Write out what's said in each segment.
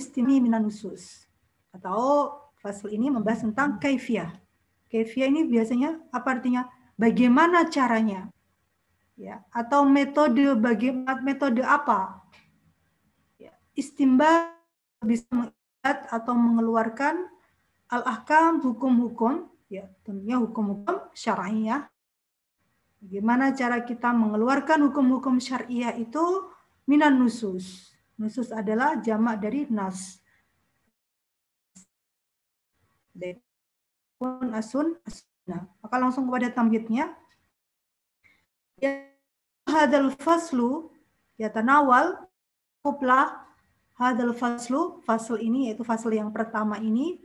istimi minan nusus. Atau fasal ini membahas tentang kaifiyah. Kaifiyah ini biasanya apa artinya? Bagaimana caranya? Ya, atau metode bagaimana metode apa? Ya, istimba bisa mengikat atau mengeluarkan al-ahkam hukum-hukum ya tentunya hukum-hukum syariah. Bagaimana cara kita mengeluarkan hukum-hukum syariah itu minan nusus. Nusus adalah jamak dari nas. Pun asun asuna. Maka langsung kepada tamhidnya. Ya hadal faslu ya tanawal kuplah hadal faslu fasl ini yaitu fasl yang pertama ini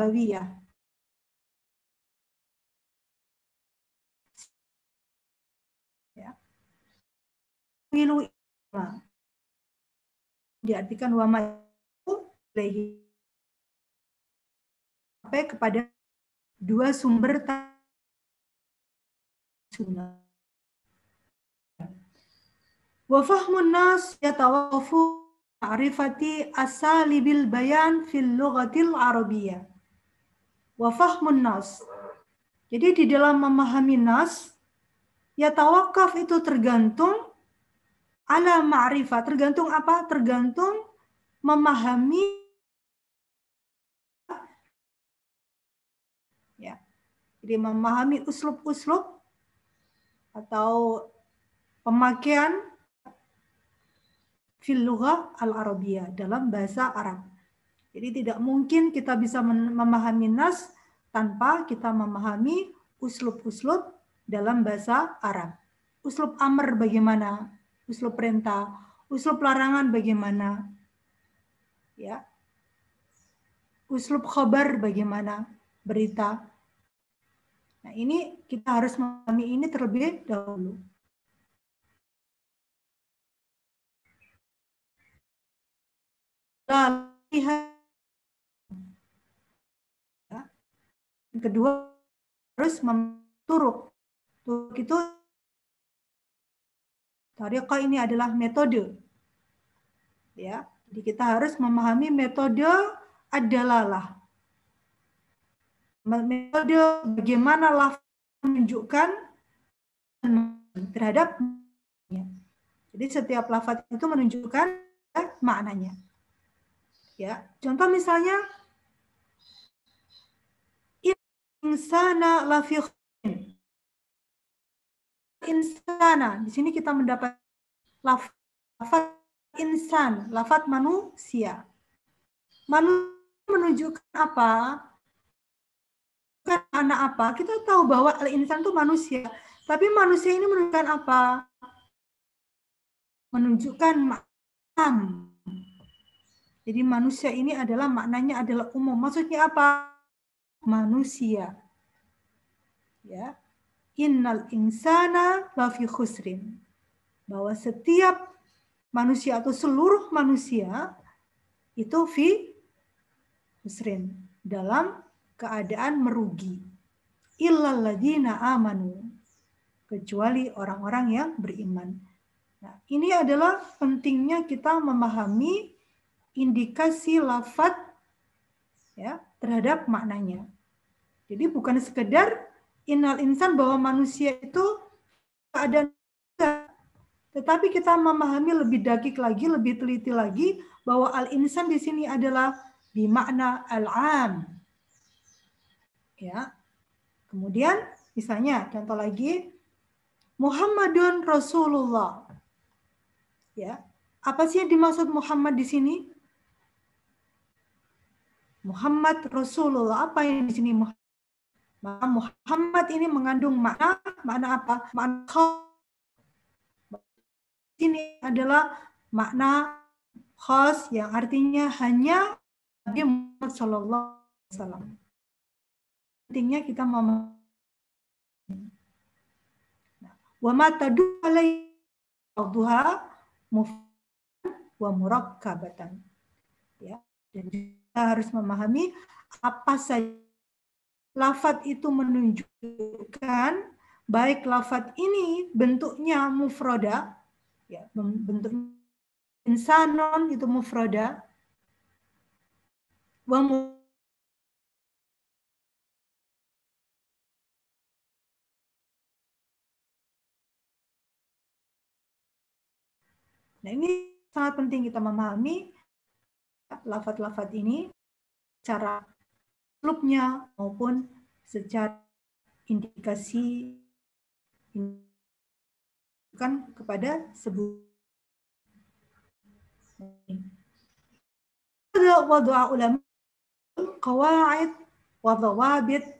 Bawiyah. Ya. Milu diartikan wama lehi sampai kepada dua sumber sunnah. Wa fahmun nas yatawafu ma'rifati asalibil bayan fil lughatil arabiyyah wa fahmun nas. Jadi di dalam memahami nas ya tawakaf itu tergantung ala ma'rifat. Tergantung apa? Tergantung memahami ya. Jadi memahami uslub-uslub atau pemakaian fil al-arabiyah dalam bahasa Arab. Jadi tidak mungkin kita bisa memahami nas tanpa kita memahami uslub-uslub dalam bahasa Arab. Uslub amr bagaimana? Uslub perintah, uslub larangan bagaimana? Ya. Uslub khabar bagaimana? Berita. Nah, ini kita harus memahami ini terlebih dahulu. lihat ya. Yang kedua harus turuk. Turuk itu tariqah ini adalah metode. Ya, jadi kita harus memahami metode adalah metode bagaimana lafaz menunjukkan terhadap jadi setiap lafaz itu menunjukkan maknanya. Ya, contoh misalnya insana lafi insana. Di sini kita mendapat lafaz insan, lafaz manusia. Manusia menunjukkan apa? Bukan anak apa? Kita tahu bahwa al-insan itu manusia. Tapi manusia ini menunjukkan apa? Menunjukkan makam jadi manusia ini adalah maknanya adalah umum. Maksudnya apa? Manusia. Ya. Innal insana lafi khusrin. Bahwa setiap manusia atau seluruh manusia itu fi khusrin dalam keadaan merugi. Illalladzina amanu kecuali orang-orang yang beriman. Nah, ini adalah pentingnya kita memahami indikasi lafat ya terhadap maknanya. Jadi bukan sekedar inal insan bahwa manusia itu keadaan tetapi kita memahami lebih dakik lagi, lebih teliti lagi bahwa al-insan di sini adalah bimakna al-am. Ya. Kemudian misalnya contoh lagi Muhammadun Rasulullah. Ya. Apa sih yang dimaksud Muhammad di sini? Muhammad Rasulullah. Apa yang di sini Muhammad? Muhammad ini mengandung makna makna apa? Makna ini adalah makna khas yang artinya hanya Nabi Muhammad Shallallahu Alaihi Wasallam. Pentingnya kita mau wa ma tadu alaihi wa murakkabatan ya dan kita harus memahami apa saja. Lafat itu menunjukkan baik lafat ini bentuknya mufroda, ya, bentuk insanon itu mufroda, wa Nah ini sangat penting kita memahami lafat-lafat ini cara klubnya maupun secara indikasi kan kepada sebuah wadu'a ulama qawaid wadawabit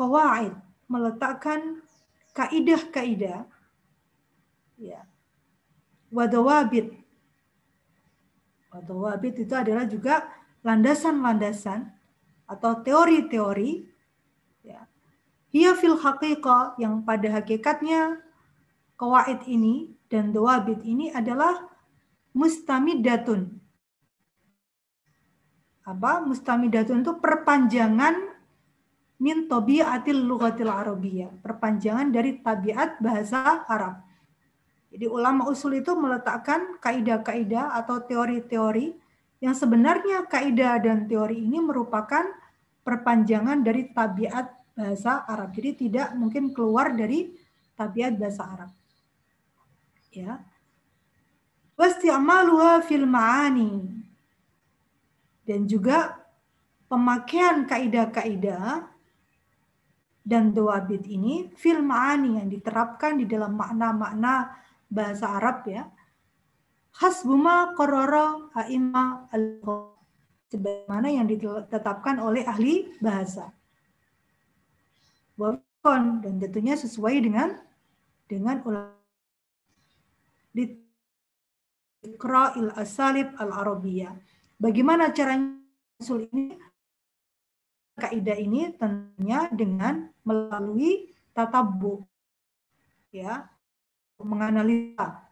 kawaid meletakkan kaidah-kaidah ya wadawabit. Wadawabit itu adalah juga landasan-landasan atau teori-teori ya. Hiya fil haqiqah yang pada hakikatnya kawaid ini dan dawabit ini adalah mustamidatun. Apa? Mustamidatun itu perpanjangan min tabiatil lughatil arabiyyah, perpanjangan dari tabiat bahasa Arab. Jadi ulama usul itu meletakkan kaidah-kaidah atau teori-teori yang sebenarnya kaidah dan teori ini merupakan perpanjangan dari tabiat bahasa Arab. Jadi tidak mungkin keluar dari tabiat bahasa Arab. Ya. Wasti'maluha fil ma'ani. Dan juga pemakaian kaidah-kaidah dan doabit ini fil ma'ani yang diterapkan di dalam makna-makna bahasa Arab ya. Hasbuma qarara a'imma al sebagaimana yang ditetapkan oleh ahli bahasa. Wafon dan tentunya sesuai dengan dengan ulama asalib al arabiyah. Bagaimana caranya usul ini kaidah ini tentunya dengan melalui tatabbu ya menganalisa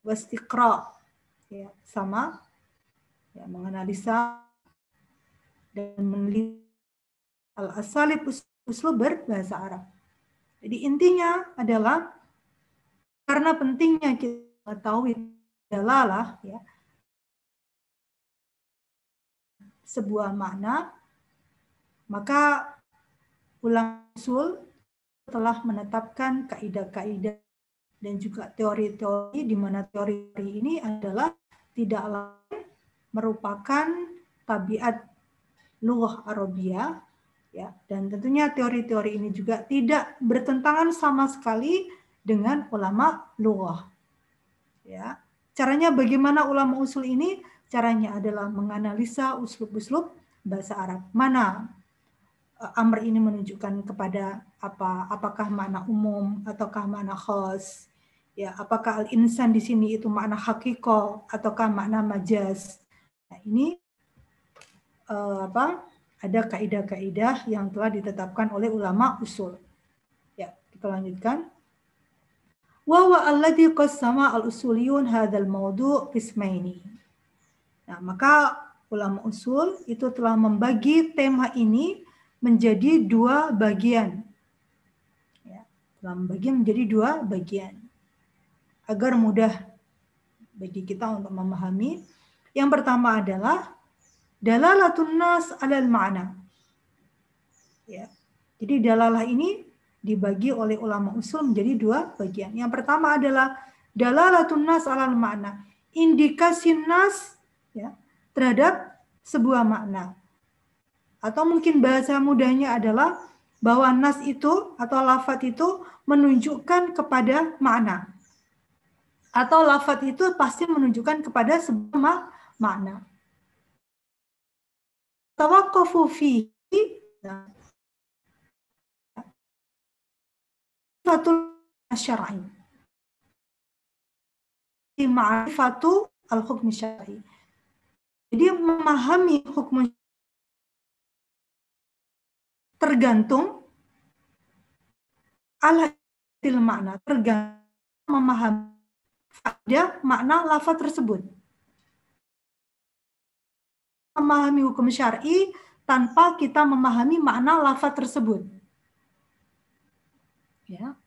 wastiqra ya sama ya menganalisa dan meneliti al asalib uslub berbahasa Arab. Jadi intinya adalah karena pentingnya kita mengetahui dalalah ya sebuah makna maka ulama usul telah menetapkan kaidah-kaidah dan juga teori-teori di mana teori ini adalah tidak lain merupakan tabiat lughah Arabia ya. Dan tentunya teori-teori ini juga tidak bertentangan sama sekali dengan ulama lughah ya. Caranya bagaimana ulama usul ini? Caranya adalah menganalisa uslub-uslub bahasa Arab. Mana amr ini menunjukkan kepada apa apakah makna umum ataukah makna khas? Ya apakah al insan di sini itu makna hakiko ataukah makna majaz nah ini uh, apa ada kaidah-kaidah yang telah ditetapkan oleh ulama usul. Ya kita lanjutkan. Wa wa alladhi qassama al usuliyun hadzal mawdu' qismaini. Nah maka ulama usul itu telah membagi tema ini menjadi dua bagian. Ya, dalam bagian menjadi dua bagian. Agar mudah bagi kita untuk memahami. Yang pertama adalah dalalatun nas alal ma'na. Ya. Jadi dalalah ini dibagi oleh ulama usul menjadi dua bagian. Yang pertama adalah dalalatun nas alal ma'na. Indikasi nas ya, terhadap sebuah makna. Atau mungkin bahasa mudahnya adalah bahwa nas itu atau lafat itu menunjukkan kepada makna. Atau lafat itu pasti menunjukkan kepada sebuah makna. Tawakofu fi fatul syar'i. Ma'rifatu al-hukm syar'i. Jadi memahami hukum tergantung ala makna tergantung memahami ada makna lafaz tersebut. Memahami hukum syar'i tanpa kita memahami makna lafaz tersebut. Ya.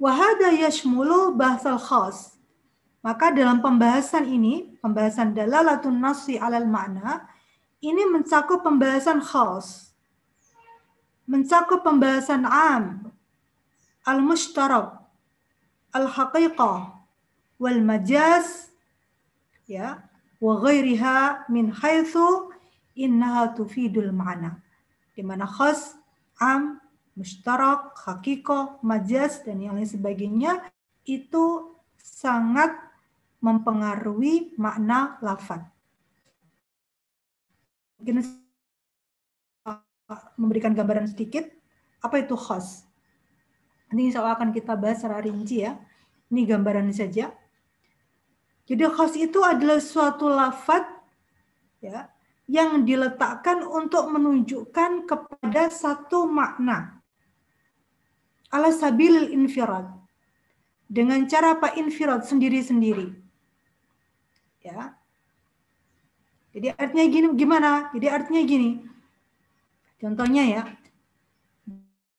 Wahada yashmulu bahsal khas. Maka dalam pembahasan ini, pembahasan dalalatun nasi alal makna, ini mencakup pembahasan khas. Mencakup pembahasan am, al-mushtarak, al-haqiqah, wal majaz, ya, wa ghairiha min haitsu innaha tufidul ma'na. Di mana khas, am, mushtarak, haqiqah, majaz, dan yang lain sebagainya itu sangat mempengaruhi makna lafaz. Mungkin memberikan gambaran sedikit apa itu khas. Ini insya Allah akan kita bahas secara rinci ya. Ini gambaran saja. Jadi khas itu adalah suatu lafaz ya yang diletakkan untuk menunjukkan kepada satu makna. Ala sabil infirad. Dengan cara apa infirad sendiri-sendiri ya jadi artinya gini gimana jadi artinya gini contohnya ya.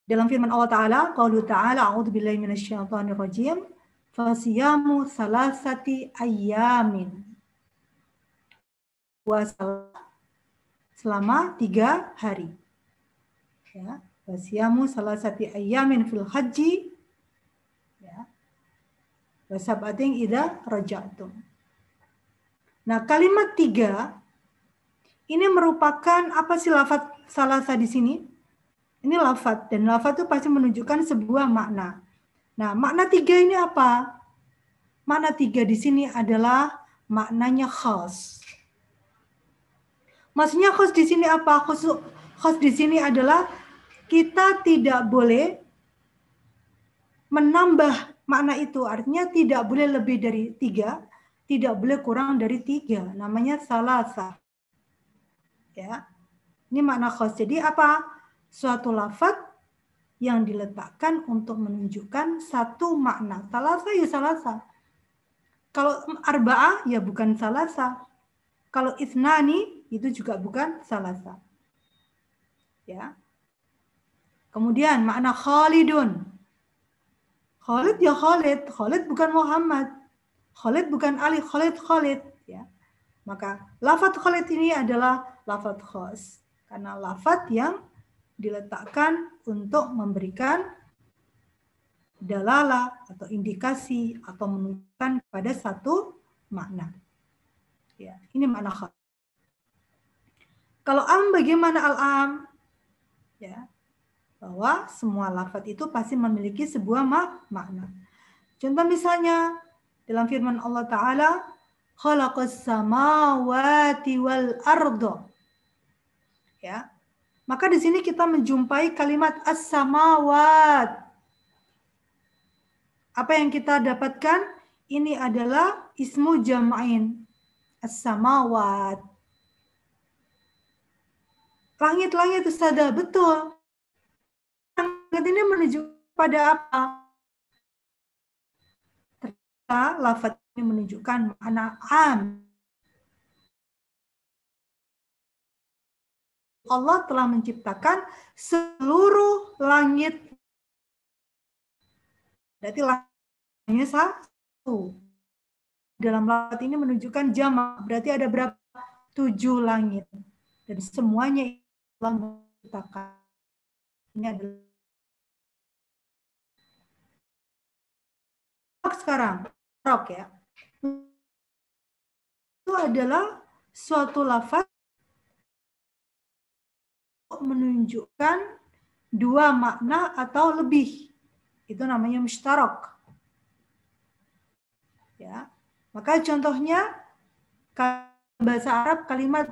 Dalam firman Allah Ta'ala qaulu ta'ala a'udzu billahi minasyaitonir rajim fasiyamu salasati ayyamin. Puasa selama tiga hari. Ya fasiyamu salasati ayyamin fil haji ya. Wasabatin idza raja'tum. Nah, kalimat tiga ini merupakan apa sih lafat salasa di sini? Ini lafat dan lafat itu pasti menunjukkan sebuah makna. Nah, makna tiga ini apa? Makna tiga di sini adalah maknanya khas. Maksudnya khas di sini apa? Khas, khas di sini adalah kita tidak boleh menambah makna itu. Artinya tidak boleh lebih dari tiga tidak boleh kurang dari tiga. Namanya salasa. Ya, ini makna khas. Jadi apa? Suatu lafaz yang diletakkan untuk menunjukkan satu makna. Salasa ya salasa. Kalau arba'ah ya bukan salasa. Kalau isnani itu juga bukan salasa. Ya. Kemudian makna Khalidun. Khalid ya Khalid. Khalid bukan Muhammad. Khalid bukan Ali, Khalid Khalid ya. Maka lafat Khalid ini adalah lafat khas karena lafat yang diletakkan untuk memberikan dalala atau indikasi atau menunjukkan kepada satu makna. Ya, ini makna. Kalau am bagaimana al-am? Ya, bahwa semua lafat itu pasti memiliki sebuah mak makna. Contoh misalnya dalam firman Allah Ta'ala, khalaqas samawati wal ardo. Ya. Maka di sini kita menjumpai kalimat as-samawat. Apa yang kita dapatkan? Ini adalah ismu jam'ain. As-samawat. Langit-langit sadar betul. Langit ini menuju pada apa? lafaz ini menunjukkan makna am. Allah telah menciptakan seluruh langit. Berarti langitnya satu. Dalam lafaz ini menunjukkan jamak. Berarti ada berapa? Tujuh langit. Dan semuanya Allah menciptakan. Ini adalah sekarang rok ya itu adalah suatu lafaz menunjukkan dua makna atau lebih. Itu namanya mustarok ya. Maka contohnya bahasa Arab kalimat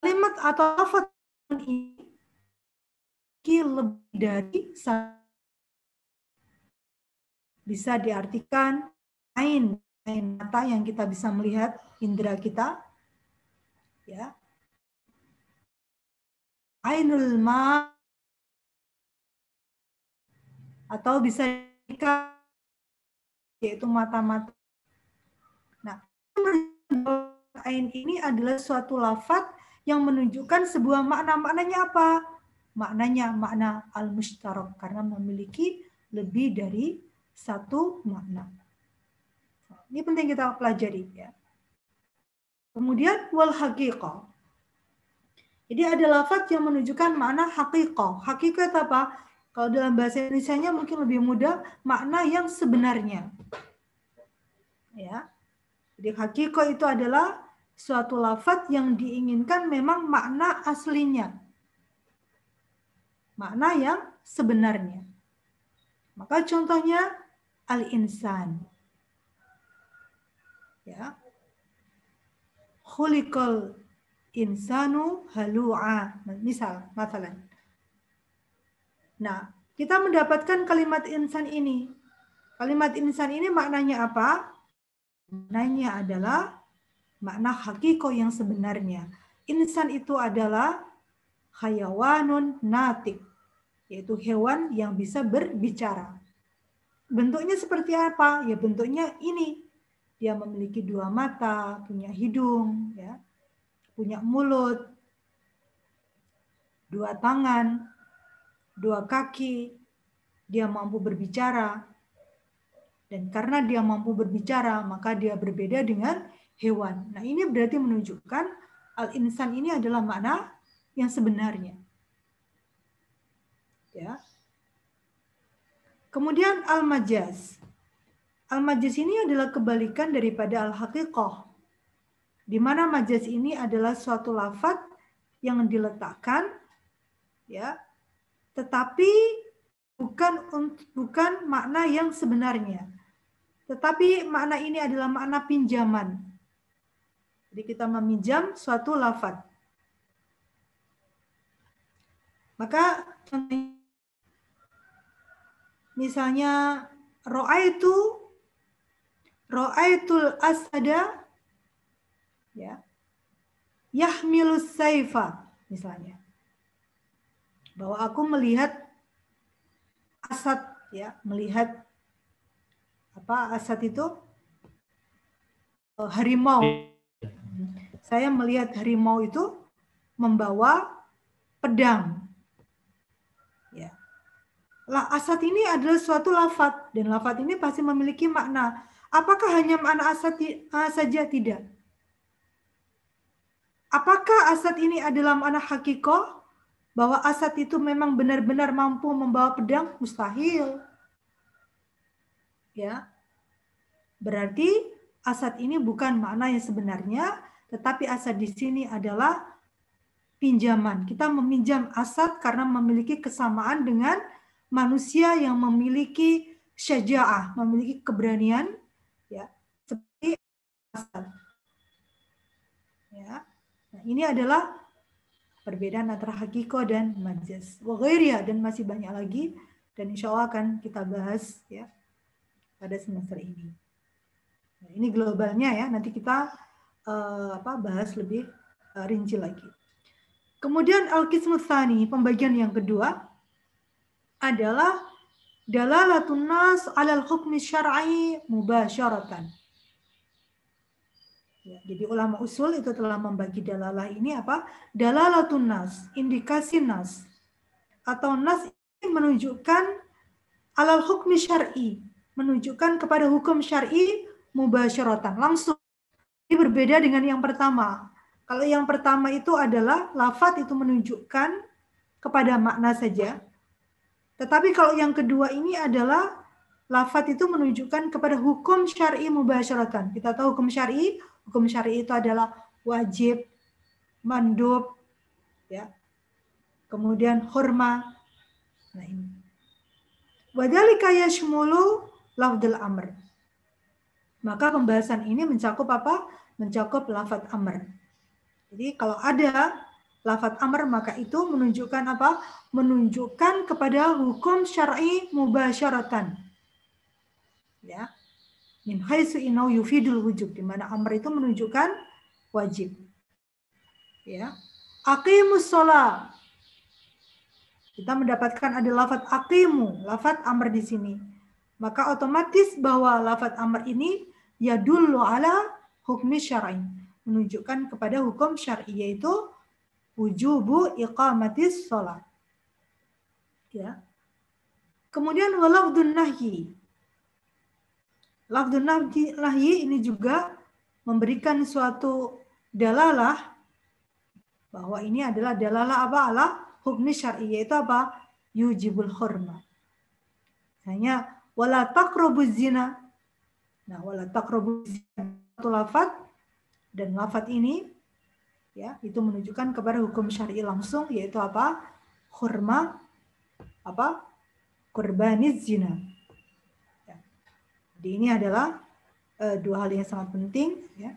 kalimat atau lafaz ini lebih dari bisa diartikan ain, ain mata yang kita bisa melihat indera kita. Ya. Ainul ma atau bisa yaitu mata-mata. Nah, ain ini adalah suatu lafat yang menunjukkan sebuah makna. Maknanya apa? Maknanya makna al-mushtarak karena memiliki lebih dari satu makna. Ini penting kita pelajari ya. Kemudian wal haqiqah. Jadi ada lafaz yang menunjukkan makna haqiqah. Hakikat apa? Kalau dalam bahasa Indonesia mungkin lebih mudah makna yang sebenarnya. Ya. Jadi hakikat itu adalah suatu lafaz yang diinginkan memang makna aslinya. Makna yang sebenarnya. Maka contohnya al-insan. Ya. Khuliqal insanu halu'a. Misal, masalah. Nah, kita mendapatkan kalimat insan ini. Kalimat insan ini maknanya apa? Maknanya adalah makna hakiko yang sebenarnya. Insan itu adalah hayawanun natik, yaitu hewan yang bisa berbicara. Bentuknya seperti apa? Ya bentuknya ini. Dia memiliki dua mata, punya hidung, ya, punya mulut, dua tangan, dua kaki, dia mampu berbicara. Dan karena dia mampu berbicara, maka dia berbeda dengan hewan. Nah, ini berarti menunjukkan al-insan ini adalah makna yang sebenarnya. Ya. Kemudian al-majaz. Al-majaz ini adalah kebalikan daripada al-haqiqah di mana majaz ini adalah suatu lafat yang diletakkan ya tetapi bukan bukan makna yang sebenarnya. Tetapi makna ini adalah makna pinjaman. Jadi kita meminjam suatu lafat maka misalnya roa itu roa itu asada ya yahmilus saifa misalnya. Bahwa aku melihat asad ya melihat apa asad itu eh, harimau. Saya melihat harimau itu membawa pedang ya. Lah asad ini adalah suatu lafat dan lafat ini pasti memiliki makna apakah hanya makna asad saja tidak Apakah Asad ini adalah anak hakiko? Bahwa Asad itu memang benar-benar mampu membawa pedang? Mustahil. Ya. Berarti Asad ini bukan makna yang sebenarnya, tetapi Asad di sini adalah pinjaman. Kita meminjam Asad karena memiliki kesamaan dengan manusia yang memiliki syaja'ah, memiliki keberanian Ya. Nah, ini adalah perbedaan antara hakiko dan majaz. Wagairia dan masih banyak lagi dan insya Allah akan kita bahas ya pada semester ini. Nah, ini globalnya ya. Nanti kita uh, apa bahas lebih uh, rinci lagi. Kemudian al-qismu pembagian yang kedua adalah dalalatun nas 'alal hukmi syar'i mubasyaratan. Ya, jadi ulama usul itu telah membagi dalalah ini apa? Dalalatun nas, indikasi nas. Atau nas ini menunjukkan alal hukmi syar'i, menunjukkan kepada hukum syar'i mubasyaratan, langsung. Ini berbeda dengan yang pertama. Kalau yang pertama itu adalah lafat itu menunjukkan kepada makna saja. Tetapi kalau yang kedua ini adalah lafat itu menunjukkan kepada hukum syar'i mubasyaratan. Kita tahu hukum syar'i Hukum syari itu adalah wajib, mandub, ya. Kemudian hurma. Nah ini. Wadhalika yashmulu lafdul amr. Maka pembahasan ini mencakup apa? Mencakup lafat amr. Jadi kalau ada lafat amr maka itu menunjukkan apa? Menunjukkan kepada hukum syar'i mubasyaratan. Ya min haitsu inau yufidul wujub di mana amr itu menunjukkan wajib. Ya. Aqimus shalah. kita mendapatkan ada lafat akimu, lafat amr di sini. Maka otomatis bahwa lafat amr ini ya dulu ala hukmi syar'i, menunjukkan kepada hukum syar'i yaitu wujubu iqamatis sholat. Ya. Kemudian walafdun nahyi. Lafdun nahyi ini juga memberikan suatu dalalah bahwa ini adalah dalalah apa Allah hukmi syar'i yaitu apa? Yujibul hurma. Hanya wala taqrabu zina. Nah, wala taqrabu zina itu lafat dan lafat ini ya itu menunjukkan kepada hukum syar'i langsung yaitu apa? Hurma apa? Kurbaniz zina. Jadi ini adalah uh, dua hal yang sangat penting ya.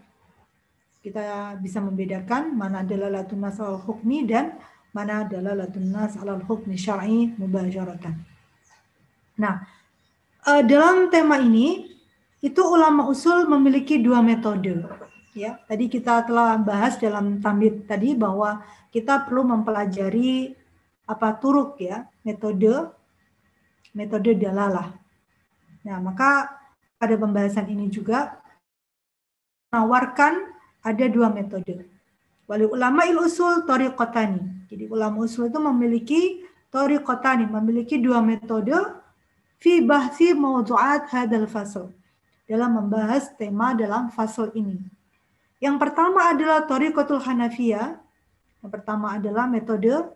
Kita bisa membedakan mana adalah latun nas al hukmi dan mana adalah latun nas al hukmi syar'i mubasyaratan. Nah, uh, dalam tema ini itu ulama usul memiliki dua metode. Ya, tadi kita telah bahas dalam tambit tadi bahwa kita perlu mempelajari apa turuk ya, metode metode dalalah. Nah, maka pada pembahasan ini juga menawarkan ada dua metode. Wali ulama il usul tariqatani. Jadi ulama usul itu memiliki tariqatani, memiliki dua metode fi bahsi mawdu'at hadal fasl. Dalam membahas tema dalam fasal ini. Yang pertama adalah tariqatul Hanafiyah. Yang pertama adalah metode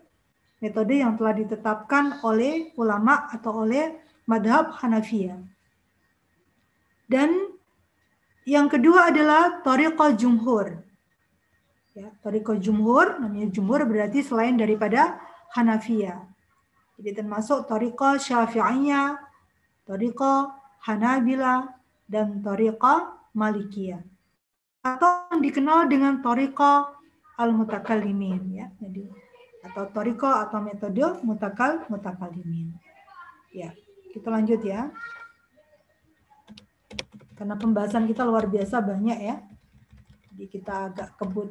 metode yang telah ditetapkan oleh ulama atau oleh madhab Hanafiyah. Dan yang kedua adalah Toriko Jumhur. Ya, Toriko Jumhur, namanya Jumhur berarti selain daripada Hanafiyah. Jadi termasuk Toriko Syafi'iyah, Toriko Hanabila, dan Toriko Malikiyah. Atau yang dikenal dengan Toriko Al-Mutakallimin. Ya. Jadi, atau Toriko atau metode Mutakal Mutakalimin. Ya, kita lanjut ya. Karena pembahasan kita luar biasa banyak ya. Jadi kita agak kebut.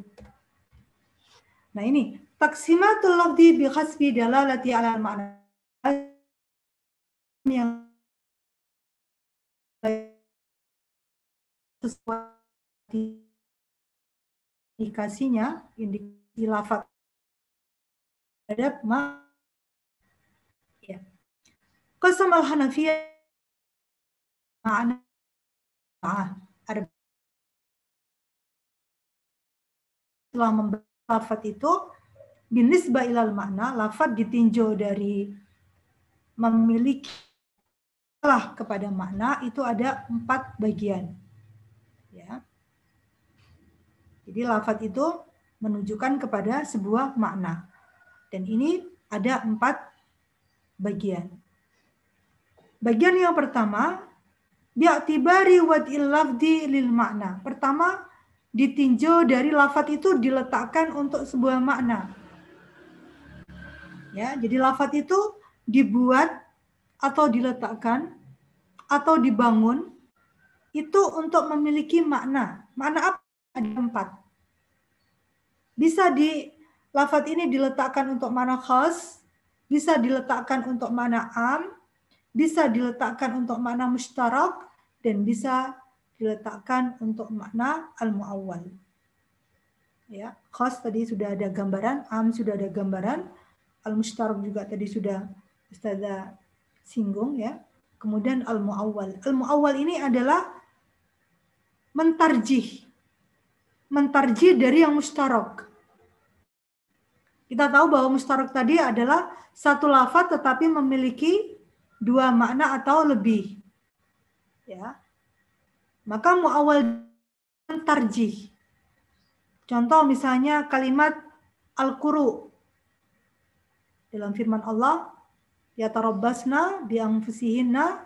Nah ini, taksimatul lafdi bi khasbi dalalati ala makna yang sesuai indikasinya, indikasi lafaz terhadap ma ya. Qasam al-Hanafiyah makna ada setelah membahas lafat itu binisba ilal makna lafat ditinjau dari memiliki lah kepada makna itu ada empat bagian. Ya. Jadi lafat itu menunjukkan kepada sebuah makna. Dan ini ada empat bagian. Bagian yang pertama bi'tibari wad'il lafdi lil makna. Pertama, ditinjau dari lafat itu diletakkan untuk sebuah makna. Ya, jadi lafat itu dibuat atau diletakkan atau dibangun itu untuk memiliki makna. Makna apa? Ada empat. Bisa di lafat ini diletakkan untuk makna khas, bisa diletakkan untuk makna am, bisa diletakkan untuk makna mustarak dan bisa diletakkan untuk makna al-muawwal. Ya, khas tadi sudah ada gambaran, am sudah ada gambaran, al-mustarak juga tadi sudah Ustazah singgung ya. Kemudian al-muawwal. Al-muawwal ini adalah mentarjih. Mentarjih dari yang mustarak. Kita tahu bahwa mustarak tadi adalah satu lafaz tetapi memiliki dua makna atau lebih. Ya. Maka muawal tarjih. Contoh misalnya kalimat al-quru dalam firman Allah ya tarabbasna bi anfusihinna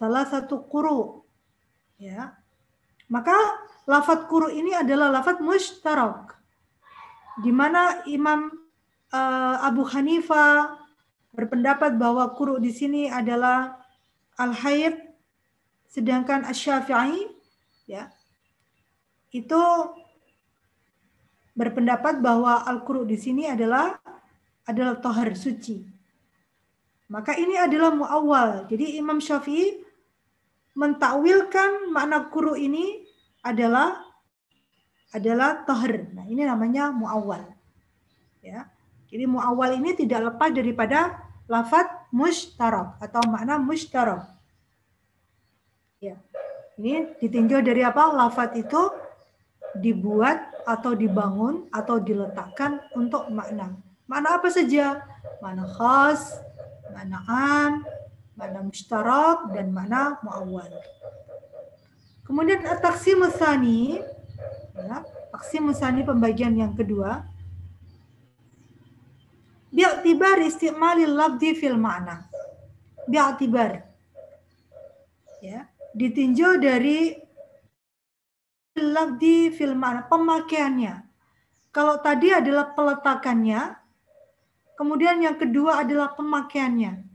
salah satu quru. Ya. Maka lafat quru ini adalah lafat mustarak. Di mana Imam uh, Abu Hanifah berpendapat bahwa kuru di sini adalah al-haid sedangkan asy-syafi'i ya itu berpendapat bahwa al-quru di sini adalah adalah tohar suci. Maka ini adalah muawwal. Jadi Imam Syafi'i mentakwilkan makna kuru ini adalah adalah toher. Nah, ini namanya muawwal. Ya. Jadi muawwal ini tidak lepas daripada lafat mushtarak atau makna mushtarak. Ya. Ini ditinjau dari apa? Lafat itu dibuat atau dibangun atau diletakkan untuk makna. Makna apa saja? Makna khas, makna am, makna mushtarak, dan makna muawwal. Kemudian taksim musani, ya, taksim musani pembagian yang kedua, bi'tibar istimalil labdi fil makna. Bi'tibar. Ya, ditinjau dari labdi fil makna, pemakaiannya. Kalau tadi adalah peletakannya, kemudian yang kedua adalah pemakaiannya.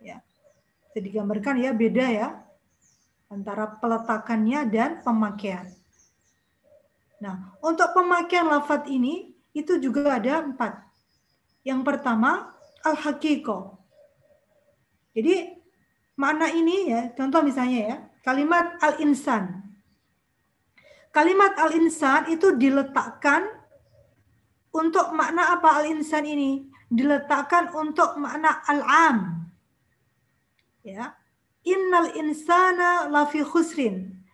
Ya. Jadi digambarkan ya beda ya antara peletakannya dan pemakaian. Nah, untuk pemakaian lafat ini itu juga ada empat. Yang pertama, al-hakiko. Jadi makna ini ya, contoh misalnya ya, kalimat al-insan. Kalimat al-insan itu diletakkan untuk makna apa al-insan ini? Diletakkan untuk makna al-am. Ya. Innal insana lafi khusrin.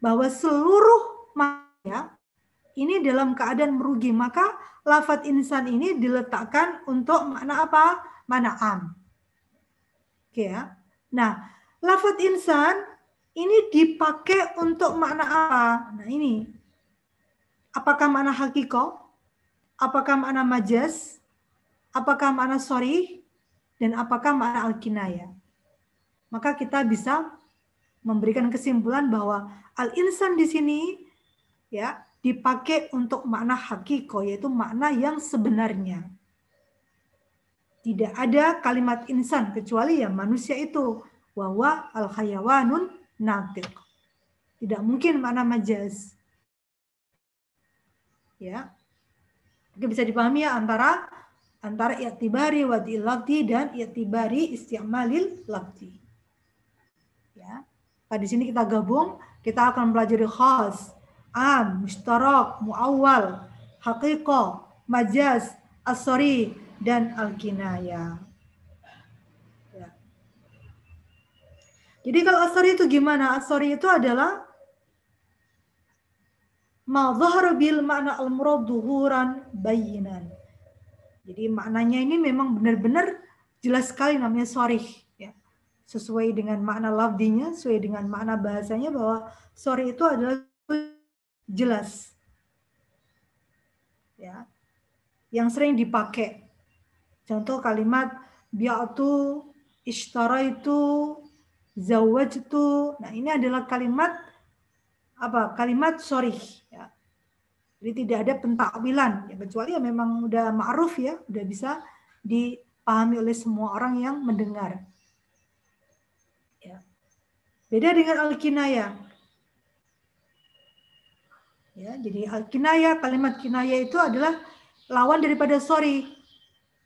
Bahwa seluruh manusia ini dalam keadaan merugi. Maka lafat insan ini diletakkan untuk makna apa? Makna am. Oke ya. Nah, lafat insan ini dipakai untuk makna apa? Nah ini. Apakah makna hakiko? Apakah makna majas? Apakah makna sorry? Dan apakah makna al-kinaya? Maka kita bisa memberikan kesimpulan bahwa al-insan di sini ya dipakai untuk makna hakiko, yaitu makna yang sebenarnya. Tidak ada kalimat insan kecuali ya manusia itu. Wawa al khayawanun natik. Tidak mungkin makna majaz. Ya. Mungkin bisa dipahami ya antara antara i'tibari wadil lafzi dan i'tibari isti'malil lafzi. Ya. Nah, di sini kita gabung, kita akan belajar khas am, mustarak, muawwal, haqiqah, majaz, asori, dan al-kinaya. Ya. Jadi kalau asori itu gimana? Asori itu adalah ma bil makna al-murad duhuran bayinan. Jadi maknanya ini memang benar-benar jelas sekali namanya sorry. Ya. Sesuai dengan makna lafdinya, sesuai dengan makna bahasanya bahwa sorry itu adalah jelas. Ya. Yang sering dipakai. Contoh kalimat bi'atu, ishtaraitu, zawajtu. Nah, ini adalah kalimat apa? Kalimat sorry ya. Jadi tidak ada pentakwilan ya kecuali ya memang udah ma'ruf ya, udah bisa dipahami oleh semua orang yang mendengar. Ya. Beda dengan al-kinayah. Ya, jadi al-kinaya, kalimat kinaya itu adalah lawan daripada sorry.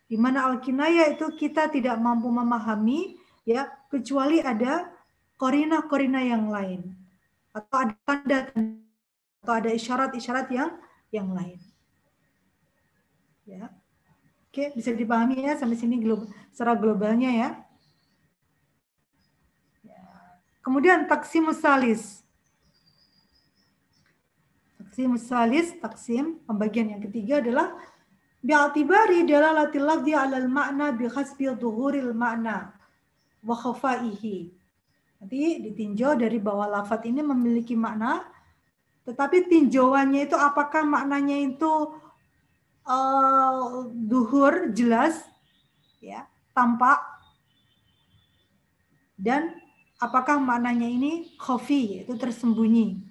Di mana al-kinaya itu kita tidak mampu memahami ya kecuali ada korina-korina yang lain atau ada tanda atau ada isyarat-isyarat yang yang lain. Ya. Oke, bisa dipahami ya sampai sini secara globalnya ya. ya. Kemudian taksimus salis. Taksim salis, taksim, pembagian yang ketiga adalah bi'atibari dalalatil lafzi 'alal makna bi khasbi dhuhuril makna wa khafaihi. Nanti ditinjau dari bahwa lafat ini memiliki makna tetapi tinjauannya itu apakah maknanya itu uh, duhur jelas ya, tampak dan apakah maknanya ini khafi yaitu tersembunyi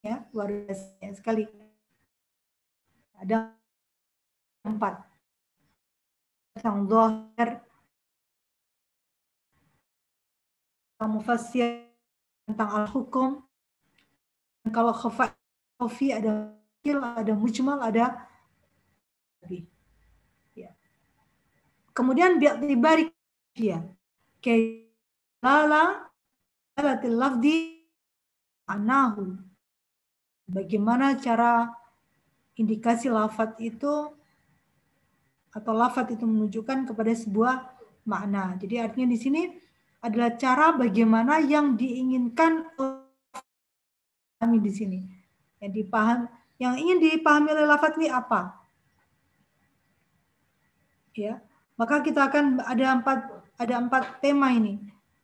ya luar biasa sekali ada empat yang dohir mufassir tentang al-hukum kalau khafi ada ada mujmal ada ya Kemudian bi'tibari dia. Kailala alatil lafdi anahu. Bagaimana cara indikasi lafat itu atau lafat itu menunjukkan kepada sebuah makna. Jadi artinya di sini adalah cara bagaimana yang diinginkan kami di sini. Yang dipaham, yang ingin dipahami oleh lafat ini apa? Ya, maka kita akan ada empat ada empat tema ini.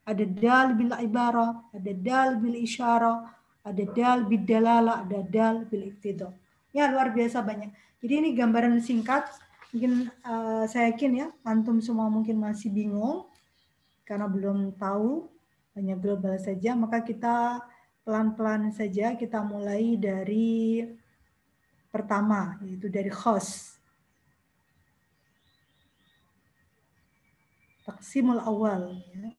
Ada dal bil ibarah, ada dal bil isyarah, ada dal bil dalala, ada dal bil iktidha. Ya luar biasa banyak. Jadi ini gambaran singkat mungkin uh, saya yakin ya antum semua mungkin masih bingung karena belum tahu hanya global saja maka kita pelan-pelan saja kita mulai dari pertama yaitu dari khos taksimul awal ya.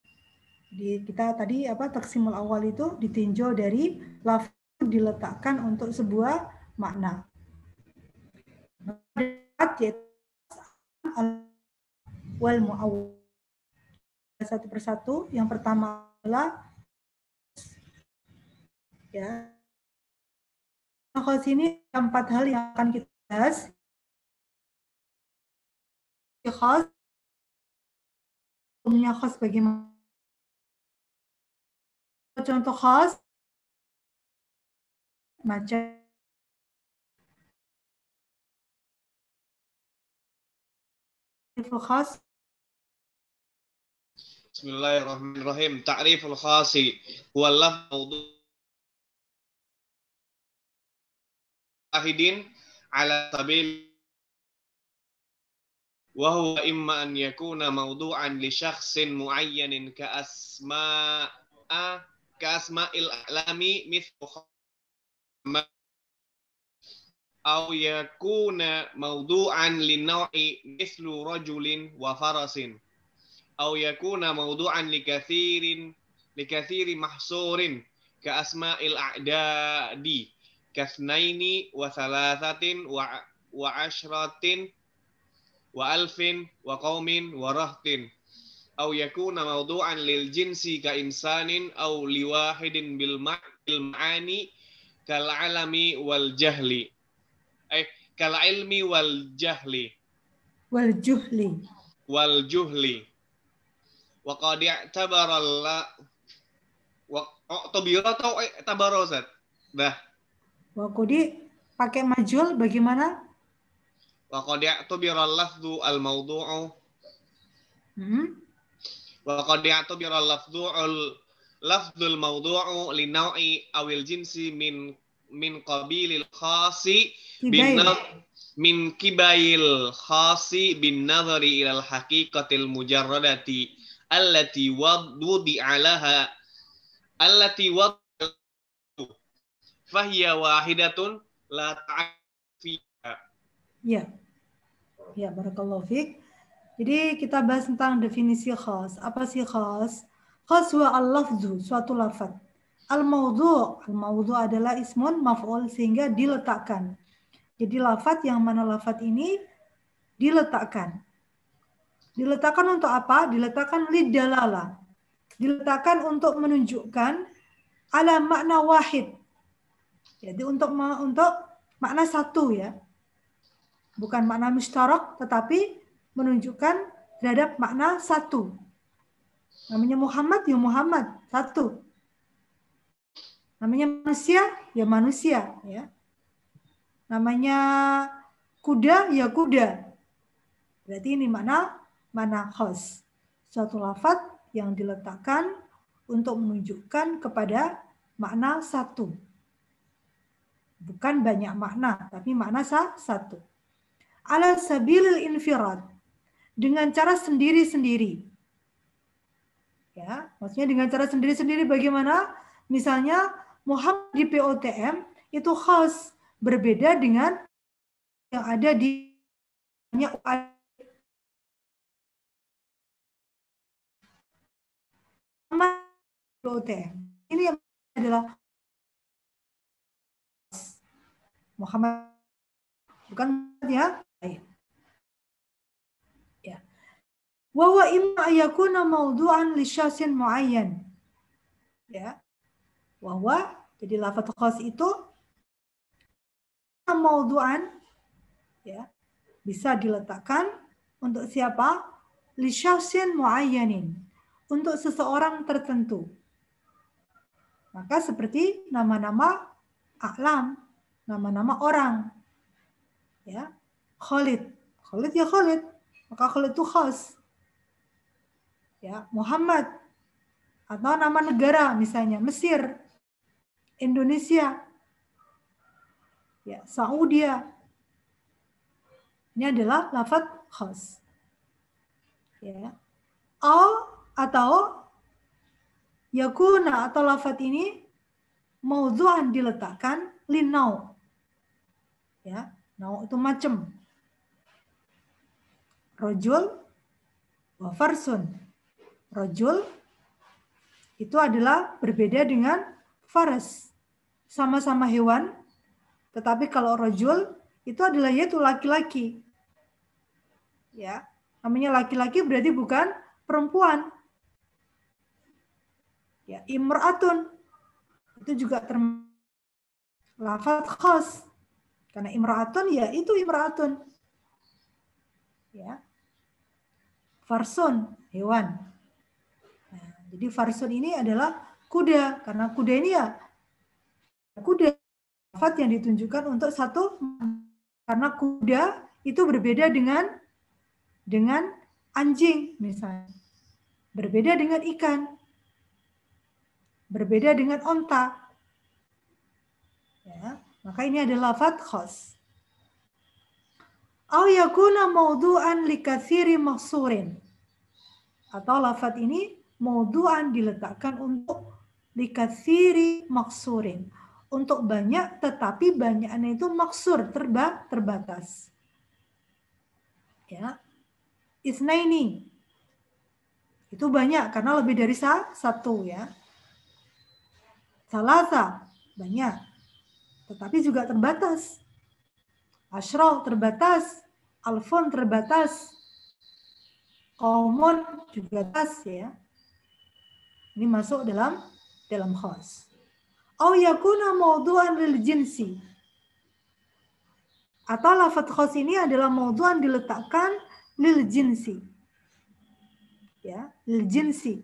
Jadi kita tadi apa taksimul awal itu ditinjau dari lafaz diletakkan untuk sebuah makna. Wal muawwal satu persatu. Yang pertama adalah ya khos ini empat hal yang akan kita bahas. Khos punya khos bagaimana contoh khos macam الخاص بسم الله الرحمن الرحيم. تعريف الخاص هو اللفظ موضوع واحد على سبيل وهو إما أن يكون موضوعا لشخص معين كأسماء kasma'il alami mithlu au yakuna maudu'an linnau'i mislu rajulin wa farasin. Au yakuna maudu'an likathirin likathiri mahsurin. Ka asma'il a'dadi kathnaini wa thalathatin wa wa ashratin wa alfin wa qaumin wa rahtin au yakuna mawdu'an lil jinsi ka insanin au liwahidin bil ma'ani kal alami wal jahli. Eh kal ilmi wal jahli. Wal juhli. Wal juhli. Wa qad i'tabara Allah wa oh, tabira atau tabaro dah. Wa qad pakai majul bagaimana? Wa qad i'tabara al-lafdhu al-mawdu'u. Hmm wa qad i'tabara lafdhu al lafdhul mawdu'u li naw'i awil jinsi min min qabilil khasi bin min kibail khasi bin nazari ilal haqiqatil mujarradati allati wudi alaha allati wad fahiya wahidatun la ta'fiha ya. Ya barakallahu fiik jadi kita bahas tentang definisi khas. Apa sih khas? Khas wa al-lafzu, suatu lafaz Al-maudhu, al-maudhu adalah ismun maf'ul sehingga diletakkan. Jadi lafat yang mana lafat ini diletakkan. Diletakkan untuk apa? Diletakkan lidalala. Diletakkan untuk menunjukkan ala makna wahid. Jadi untuk untuk makna satu ya. Bukan makna mustarak tetapi menunjukkan terhadap makna satu. Namanya Muhammad ya Muhammad, satu. Namanya manusia, ya manusia, ya. Namanya kuda, ya kuda. Berarti ini mana? Mana khos. Suatu lafat yang diletakkan untuk menunjukkan kepada makna satu. Bukan banyak makna, tapi makna satu. Ala sabilil infirad. Dengan cara sendiri-sendiri. Ya, maksudnya dengan cara sendiri-sendiri bagaimana? Misalnya Muhammad di POTM itu khas berbeda dengan yang ada di POTM. Ini yang adalah Muhammad bukan ya Wa wa imma yakuna mawdu'an li syasin muayyan. Ya. Wa wa jadi lafaz khas itu mawdu'an ya bisa diletakkan untuk siapa? Li syasin muayyanin. Untuk seseorang tertentu. Maka seperti nama-nama aklam, nama-nama orang. Ya. Khalid. Khalid ya Khalid. Maka Khalid itu khas ya Muhammad atau nama negara misalnya Mesir, Indonesia, ya Saudi. Ini adalah lafaz khas. Ya. Al atau yakuna atau lafaz ini maudhu'an diletakkan linau. Ya, nau itu macam. Rojul wa farsun rojul itu adalah berbeda dengan faras. Sama-sama hewan, tetapi kalau rojul itu adalah yaitu laki-laki. Ya, namanya laki-laki berarti bukan perempuan. Ya, imra'atun itu juga termasuk lafaz khas. Karena imra'atun ya itu imra'atun. Ya. Farsun, hewan. Jadi farsun ini adalah kuda karena kuda ini ya kuda lafat yang ditunjukkan untuk satu karena kuda itu berbeda dengan dengan anjing misalnya. Berbeda dengan ikan. Berbeda dengan onta. Ya, maka ini adalah lafat khas. Au yakuna mawdu'an likathiri maksurin. Atau lafat ini maudu'an diletakkan untuk dikasiri maksurin. Untuk banyak tetapi banyaknya itu maksur terba, terbatas. Ya. Isnaini. Itu banyak karena lebih dari satu ya. Salasa banyak. Tetapi juga terbatas. Ashro terbatas. Alfon terbatas. Kaumun juga terbatas ya. Ini masuk dalam dalam khas. Au yakuna mawdu'an lil jinsi. Atau lafaz khas ini adalah mawdu'an diletakkan lil jinsi. Ya, lil jinsi.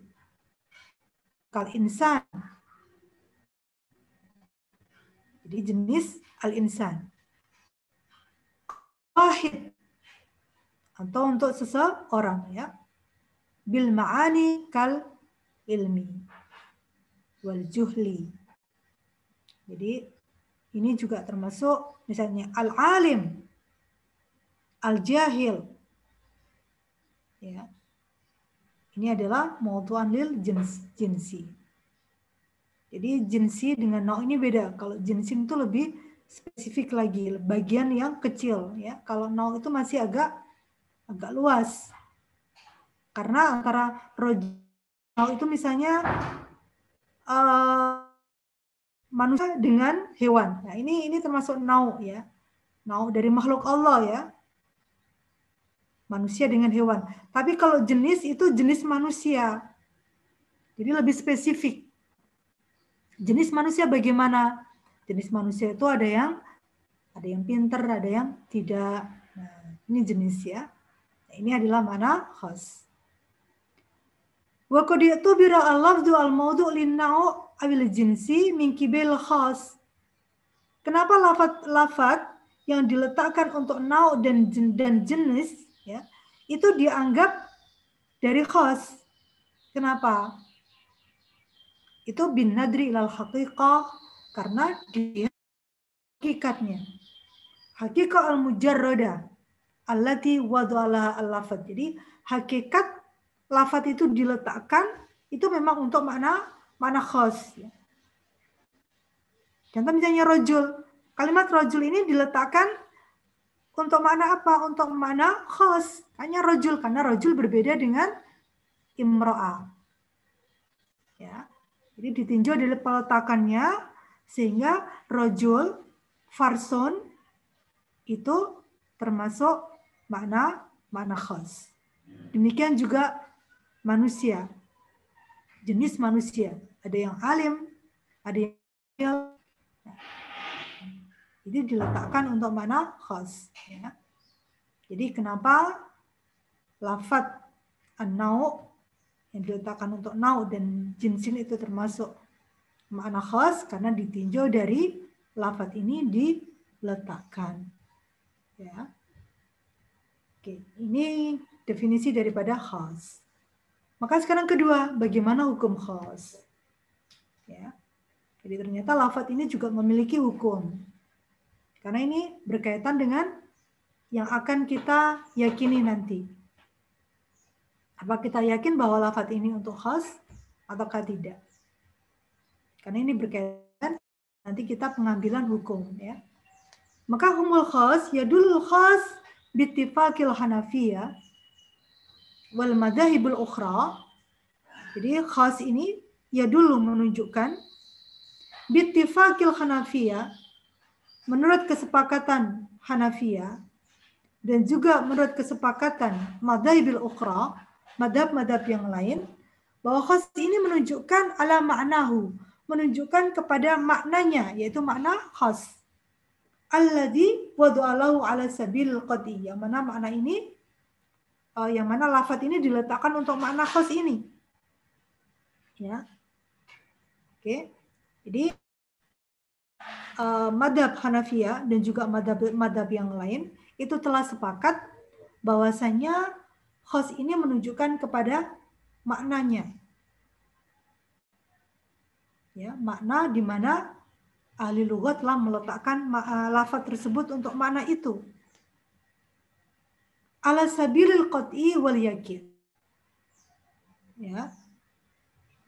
Kal insan. Jadi jenis al-insan. Wahid. Atau untuk seseorang ya. Bil ma'ani kal ilmi wal juhli. Jadi ini juga termasuk misalnya al-alim, al-jahil. Ya. Ini adalah mautuan lil jins, jinsi. Jadi jinsi dengan nau ini beda. Kalau jinsi itu lebih spesifik lagi, bagian yang kecil ya. Kalau nau itu masih agak agak luas. Karena antara rojul Nau itu misalnya uh, manusia dengan hewan. Nah, ini ini termasuk nau ya. Nau dari makhluk Allah ya. Manusia dengan hewan. Tapi kalau jenis itu jenis manusia. Jadi lebih spesifik. Jenis manusia bagaimana? Jenis manusia itu ada yang ada yang pinter, ada yang tidak. Nah, ini jenis ya. Nah, ini adalah mana khas. Wa qad yatubira al-lafdhu al-mawdu' lin-nau' awil jinsi min kibil khas. Kenapa lafat-lafat yang diletakkan untuk nau dan dan jenis ya itu dianggap dari khas. Kenapa? Itu bin nadri ilal haqiqah karena dia hakikatnya. Hakikat al-mujarrada allati wada'ala al-lafad. Jadi hakikat lafat itu diletakkan itu memang untuk makna makna khas. Contoh misalnya rojul. Kalimat rojul ini diletakkan untuk makna apa? Untuk makna khas. Hanya rojul. Karena rojul berbeda dengan imro'a. Ya. Jadi ditinjau dari peletakannya sehingga rojul, farson itu termasuk makna makna khas. Demikian juga manusia, jenis manusia. Ada yang alim, ada yang jadi diletakkan untuk mana khas. Ya. Jadi kenapa lafat an-nau yang diletakkan untuk nau dan jinsin itu termasuk makna khas karena ditinjau dari lafat ini diletakkan. Ya. Oke, ini definisi daripada khas. Maka sekarang kedua, bagaimana hukum khas? Ya. Jadi ternyata lafat ini juga memiliki hukum. Karena ini berkaitan dengan yang akan kita yakini nanti. Apa kita yakin bahwa lafat ini untuk khas ataukah tidak? Karena ini berkaitan nanti kita pengambilan hukum ya. Maka humul khas ya dulu khas bittifaqil hanafiyah wal madahibul ukhra. Jadi khas ini ya dulu menunjukkan bittifaqil hanafiyah menurut kesepakatan Hanafiya dan juga menurut kesepakatan madhabil ukhra, madhab-madhab yang lain, bahwa khas ini menunjukkan ala maknahu, menunjukkan kepada maknanya, yaitu makna khas. Alladhi wadu'alahu ala sabil qadi. Yang mana makna ini, uh, yang mana lafat ini diletakkan untuk makna khas ini. Ya. Oke. Jadi uh, madhab Hanafiya dan juga madhab-madhab yang lain itu telah sepakat bahwasanya khos ini menunjukkan kepada maknanya. Ya, makna di mana ahli lughat telah meletakkan uh, lafaz tersebut untuk makna itu. Ala sabilil qat'i wal yakin. Ya.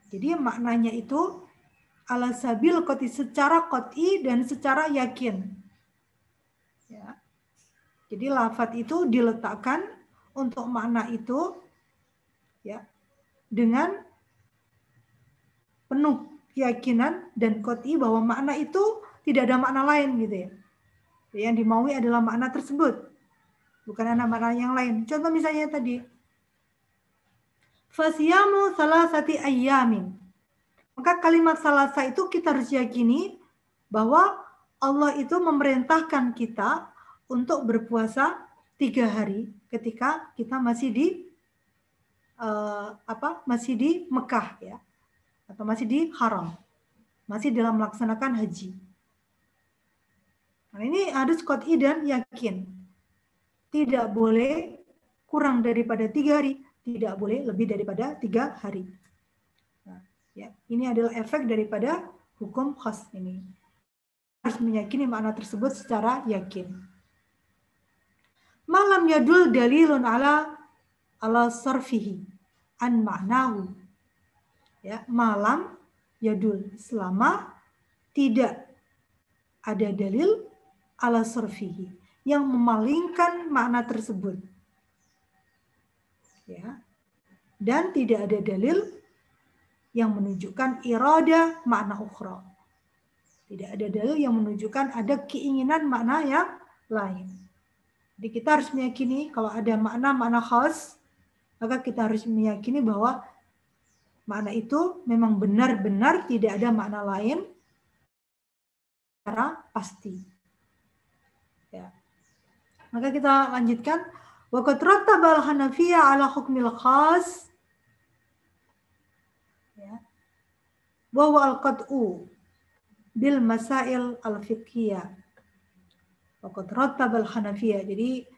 Jadi maknanya itu ala sabil koti secara koti dan secara yakin. Ya. Jadi lafat itu diletakkan untuk makna itu ya dengan penuh keyakinan dan koti bahwa makna itu tidak ada makna lain gitu ya. Yang dimaui adalah makna tersebut. Bukan ada makna yang lain. Contoh misalnya tadi. Fasiyamu salah sati ayyamin maka kalimat salasa itu kita harus yakini bahwa Allah itu memerintahkan kita untuk berpuasa tiga hari ketika kita masih di uh, apa masih di Mekah ya atau masih di Haram masih dalam melaksanakan haji. Nah, ini harus kot'i dan yakin. Tidak boleh kurang daripada tiga hari, tidak boleh lebih daripada tiga hari. Ya, ini adalah efek daripada hukum khas ini. Harus meyakini makna tersebut secara yakin. Malam yadul dalilun ala ala sarfihi an ma'nahu. Ya, malam yadul selama tidak ada dalil ala sarfihi yang memalingkan makna tersebut. Ya. Dan tidak ada dalil yang menunjukkan irada makna ukhra. Tidak ada dalil yang menunjukkan ada keinginan makna yang lain. Jadi kita harus meyakini kalau ada makna-makna khas, maka kita harus meyakini bahwa makna itu memang benar-benar tidak ada makna lain secara pasti. Ya. Maka kita lanjutkan. Waqad rattabal Hanafiyah ala hukmil khas wa al-qad'u bil masail al-fiqhiyah. Waqad rattab al-Hanafiyah. Jadi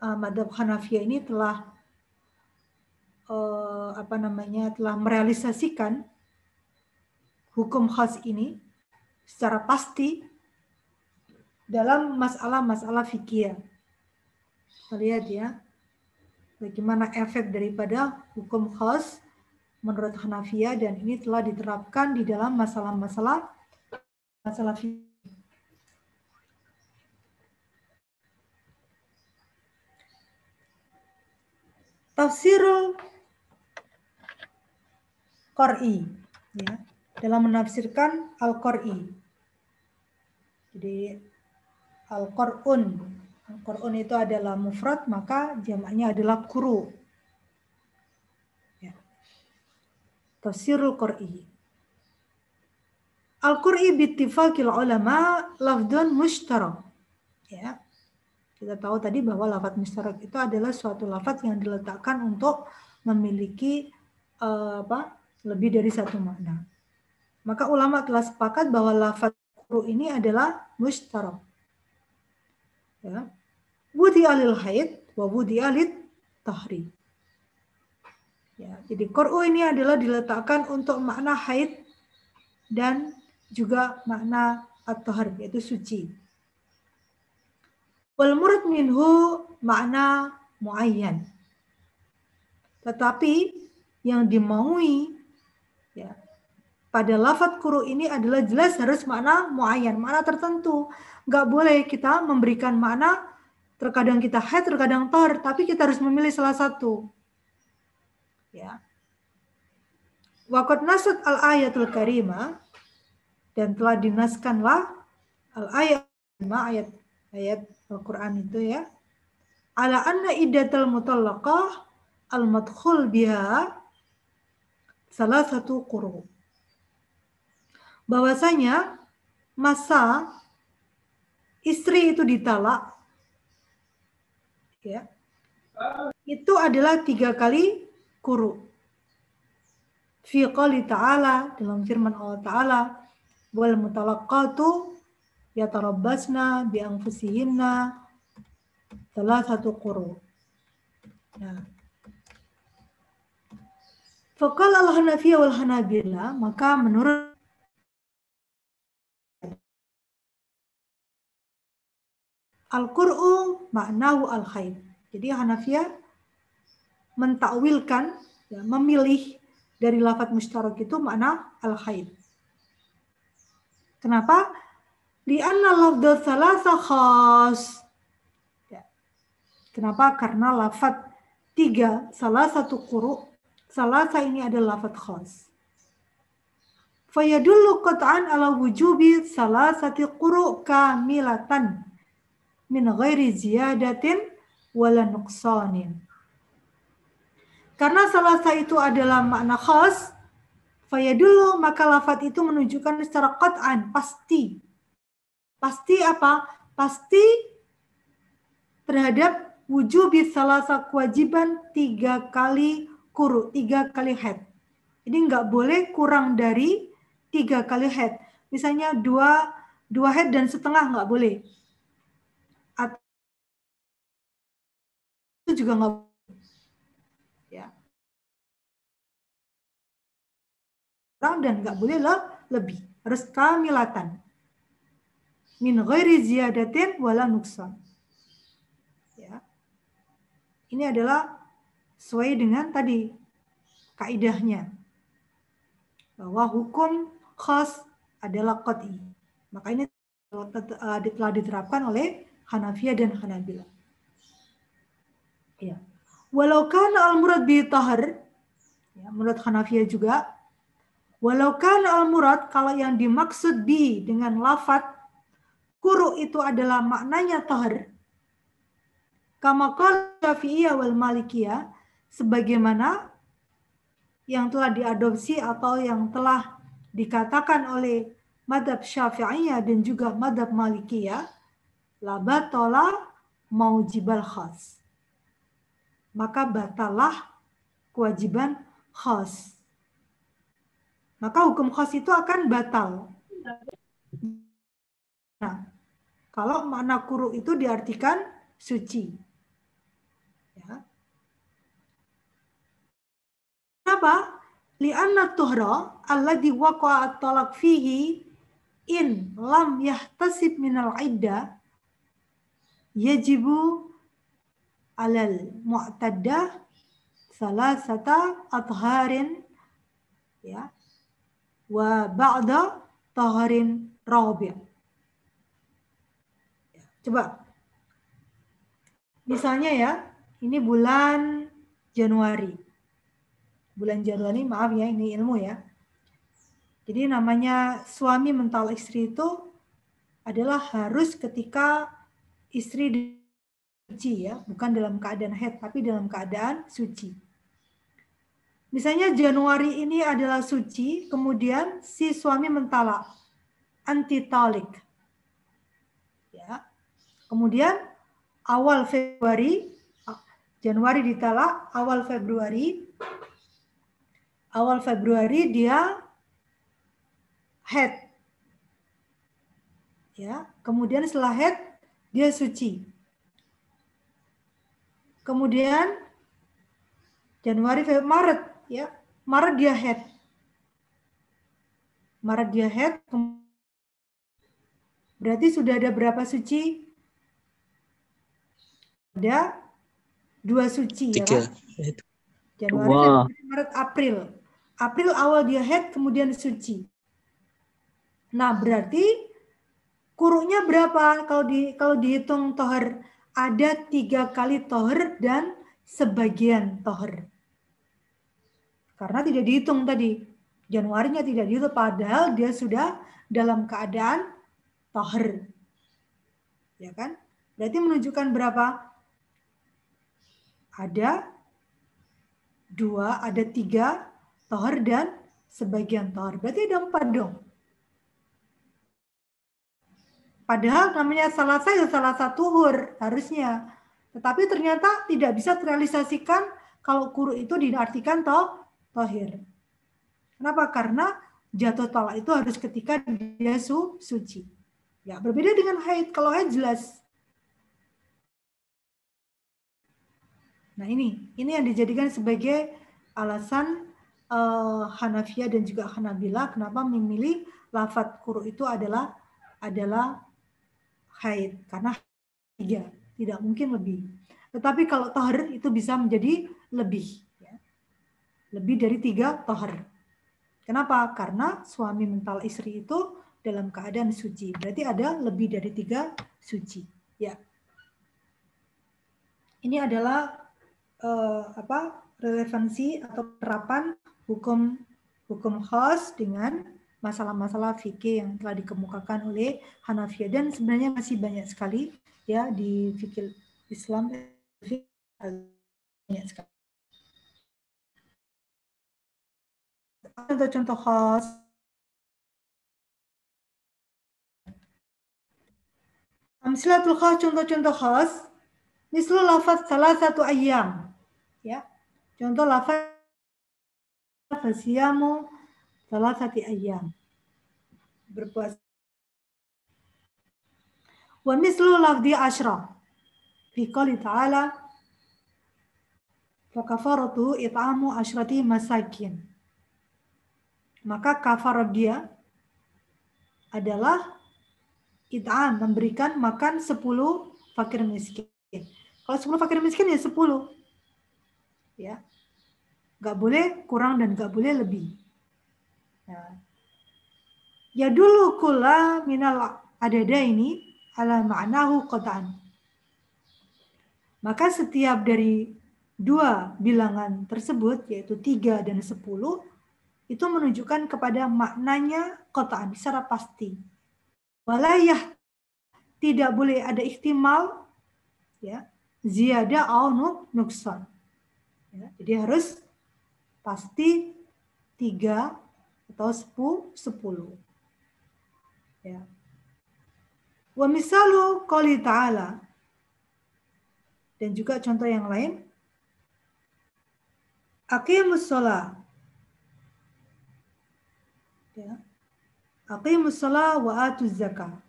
uh, madhab Hanafiyah ini telah uh, apa namanya telah merealisasikan hukum khas ini secara pasti dalam masalah-masalah fikih. Kita lihat ya, bagaimana efek daripada hukum khas menurut Hanafiya dan ini telah diterapkan di dalam masalah-masalah masalah Tafsirul Qur'i ya dalam menafsirkan Al-Qur'i. Jadi Al-Qur'un. Al-Qur'un itu adalah mufrad maka jamaknya adalah kuru. tafsirul qur'i. Al-qur'i bittifaqil ulama lafdun mushtarak. Ya. Kita tahu tadi bahwa lafaz mustarak itu adalah suatu lafaz yang diletakkan untuk memiliki uh, apa? lebih dari satu makna. Maka ulama telah sepakat bahwa lafaz quru ini adalah mustarak. Ya. Wudi alil haid wa wudi alil tahri. Ya, jadi qur'u ini adalah diletakkan untuk makna haid dan juga makna at-tahar yaitu suci. Wal murad minhu makna muayyan. Tetapi yang dimaui ya, pada lafat kuru ini adalah jelas harus makna muayyan, makna tertentu. Nggak boleh kita memberikan makna terkadang kita haid, terkadang tar, tapi kita harus memilih salah satu. Ya. Waqat nasut al ayatul karimah dan telah dinaskanlah al ayat ayat Al-Quran itu ya. Ala anna iddatal mutallaqah al-madkhul biha salah satu quru. Bahwasanya masa istri itu ditalak ya itu adalah tiga kali kuru. Fi qali ta'ala dalam firman Allah Ta'ala wal mutalaqqatu yatarabbasna bi anfusihinna salah satu quru. Nah. Fakal al-Hanafiyah wal Hanabila, maka menurut Al-Qur'u maknahu al-khair. Jadi Hanafiyah mentakwilkan, ya, memilih dari lafat mustarak itu makna al-khair. Kenapa? Lianna lafdhu salasa khas. Ya. Kenapa? Karena lafat tiga, salah satu kuru, salasa ini adalah lafat khas. Fayadullu qat'an ala wujubi salasati kuru kamilatan min ghairi ziyadatin wala nuqsanin. Karena salasa itu adalah makna khas, fayadullu maka lafat itu menunjukkan secara qat'an, pasti Pasti apa? Pasti terhadap wujud salasa kewajiban tiga kali kuru, tiga kali head. Jadi nggak boleh kurang dari tiga kali head. Misalnya dua dua head dan setengah nggak boleh. Juga nggak ya. Kurang dan nggak boleh lebih. Harus kamilatan min ghairi ziyadatin wala nuksan. Ya. Ini adalah sesuai dengan tadi kaidahnya bahwa hukum khas adalah qat'i. Maka ini telah diterapkan oleh Hanafiyah dan Hanabila. Ya. Walau kan al-murad bi tahar, ya, menurut Hanafiyah juga, walau kan al-murad kalau yang dimaksud bi dengan lafat Kuru itu adalah maknanya tahar. Kama Syafi'iyah wal Malikiyah sebagaimana yang telah diadopsi atau yang telah dikatakan oleh madhab Syafi'iyah dan juga madhab Malikiyah labatola maujibal khas. Maka batalah kewajiban khas. Maka hukum khas itu akan batal. Nah, kalau makna kuru itu diartikan suci. Ya. Kenapa? Lianna tuhra alladhi waqa'a talak fihi in lam yahtasib minal idda yajibu alal mu'taddah salasata atharin ya wa ba'da taharin rabi' Coba. Misalnya ya, ini bulan Januari. Bulan Januari, maaf ya, ini ilmu ya. Jadi namanya suami mental istri itu adalah harus ketika istri suci ya, bukan dalam keadaan head, tapi dalam keadaan suci. Misalnya Januari ini adalah suci, kemudian si suami mentalak, anti talik. Ya. Kemudian awal Februari, Januari ditalak, awal Februari, awal Februari dia head. Ya, kemudian setelah head dia suci. Kemudian Januari, Februari, Maret ya. Maret dia head. Maret dia head berarti sudah ada berapa suci? Ada dua suci ya Tiga. ya kan Januari wow. Maret April. April awal dia head kemudian suci. Nah berarti kuruknya berapa? Kalau di kalau dihitung toher ada tiga kali toher dan sebagian toher karena tidak dihitung tadi. Januarinya tidak dihitung padahal dia sudah dalam keadaan toher. Ya kan? Berarti menunjukkan berapa? Ada dua, ada tiga toher dan sebagian toher. Berarti ada empat dong. Padahal namanya salah saya salah satu hur harusnya. Tetapi ternyata tidak bisa terrealisasikan kalau kuru itu diartikan toh tohir. Kenapa? Karena jatuh talak itu harus ketika dia su suci. Ya, berbeda dengan haid. Kalau haid jelas. Nah ini, ini yang dijadikan sebagai alasan uh, Hanafiya dan juga Hanabila kenapa memilih lafat kuru itu adalah adalah haid karena tiga tidak mungkin lebih. Tetapi kalau tahir itu bisa menjadi lebih lebih dari tiga tohar. Kenapa? Karena suami mental istri itu dalam keadaan suci. Berarti ada lebih dari tiga suci. Ya. Ini adalah uh, apa relevansi atau penerapan hukum hukum khas dengan masalah-masalah fikih yang telah dikemukakan oleh Hanafiya dan sebenarnya masih banyak sekali ya di fikih Islam banyak sekali. contoh-contoh khas Amsilatul khas, contoh-contoh khas. Mislu lafaz salah satu ayam. Ya. Contoh lafaz fasiyamu salah satu ayam. Berpuasa. Wa mislu lafzi ashra. Fi qali ta'ala. Fakafaratu it'amu ashrati masakin maka kafarah dia adalah it'am memberikan makan 10 fakir miskin. Kalau 10 fakir miskin ya 10. Ya. Gak boleh kurang dan gak boleh lebih. Ya, dulu kula minal adada ini ala ma'nahu qata'an. Maka setiap dari dua bilangan tersebut, yaitu tiga dan sepuluh, itu menunjukkan kepada maknanya kotaan secara pasti. Walayah tidak boleh ada ihtimal ya ziyada au nuksan. Ya, jadi harus pasti tiga atau sepuluh sepuluh. Ya. Wa misalu qali ta'ala dan juga contoh yang lain Aqimus sholat Ya. Aqimus salat wa atuz zakah.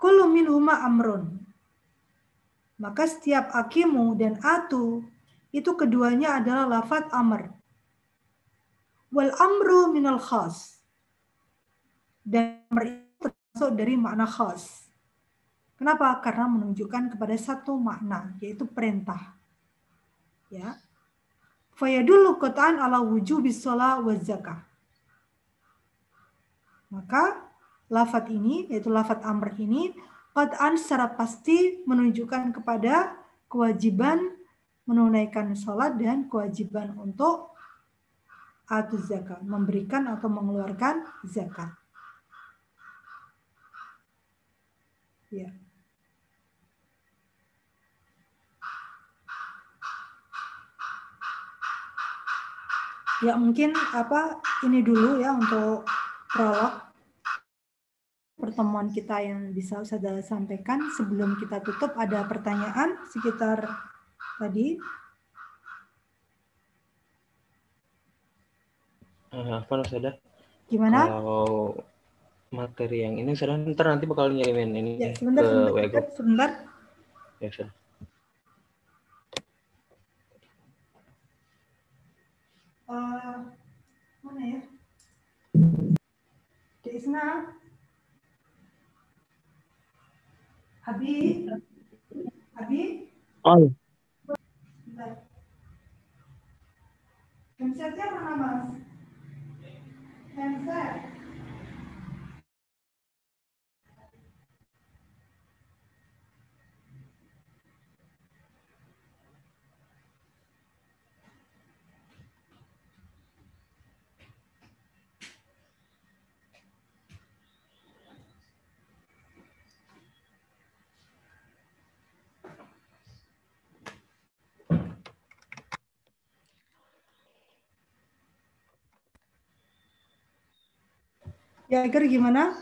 Kullu minhuma amrun. Maka setiap akimu dan atu itu keduanya adalah lafat amr. Wal amru minal khas. Dan termasuk dari makna khas. Kenapa? Karena menunjukkan kepada satu makna, yaitu perintah. Ya. Fayadullu qat'an ala wujubis shalah wa zakah. Maka lafat ini, yaitu lafat amr ini, qad'an secara pasti menunjukkan kepada kewajiban menunaikan sholat dan kewajiban untuk atau zakat, memberikan atau mengeluarkan zakat. Ya. Ya mungkin apa ini dulu ya untuk prolog pertemuan kita yang bisa saya sampaikan sebelum kita tutup ada pertanyaan sekitar tadi Uh, apa Ustazah? gimana? Kalau materi yang ini Ustazah ntar nanti bakal ngirimin ini Ya sebentar ke sebentar, WA sebentar, sebentar. Ya, Ustazah. Eh, mana ya? Desna. Abi. Abi. Oh, Bentar. Handsetnya mana mas? Handset. Ya, Iker gimana?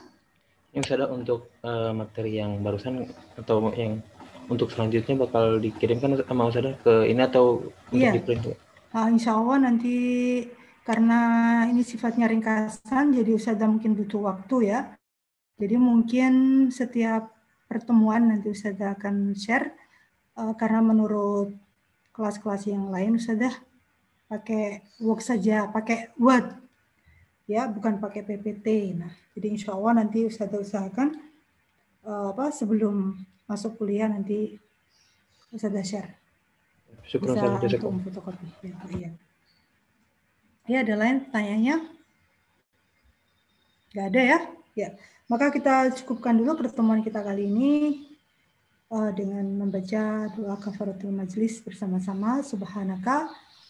Ini Ustazah untuk eh, materi yang barusan atau yang untuk selanjutnya bakal dikirimkan sama Ustazah ke ini atau untuk Iya. di print? Ah, insya Allah nanti karena ini sifatnya ringkasan, jadi Ustazah mungkin butuh waktu ya. Jadi mungkin setiap pertemuan nanti Ustazah akan share, eh, karena menurut kelas-kelas yang lain Ustazah pakai Word saja, pakai Word, ya bukan pakai PPT. Nah, jadi insya Allah nanti Ustazah usahakan eh, apa sebelum masuk kuliah nanti Ustazah share Syukur bisa untuk memfotokopi. Ya, iya. Ya, ada lain pertanyaannya? Nggak ada ya? Ya. Maka kita cukupkan dulu pertemuan kita kali ini eh, dengan membaca doa kafaratul majlis bersama-sama. Subhanaka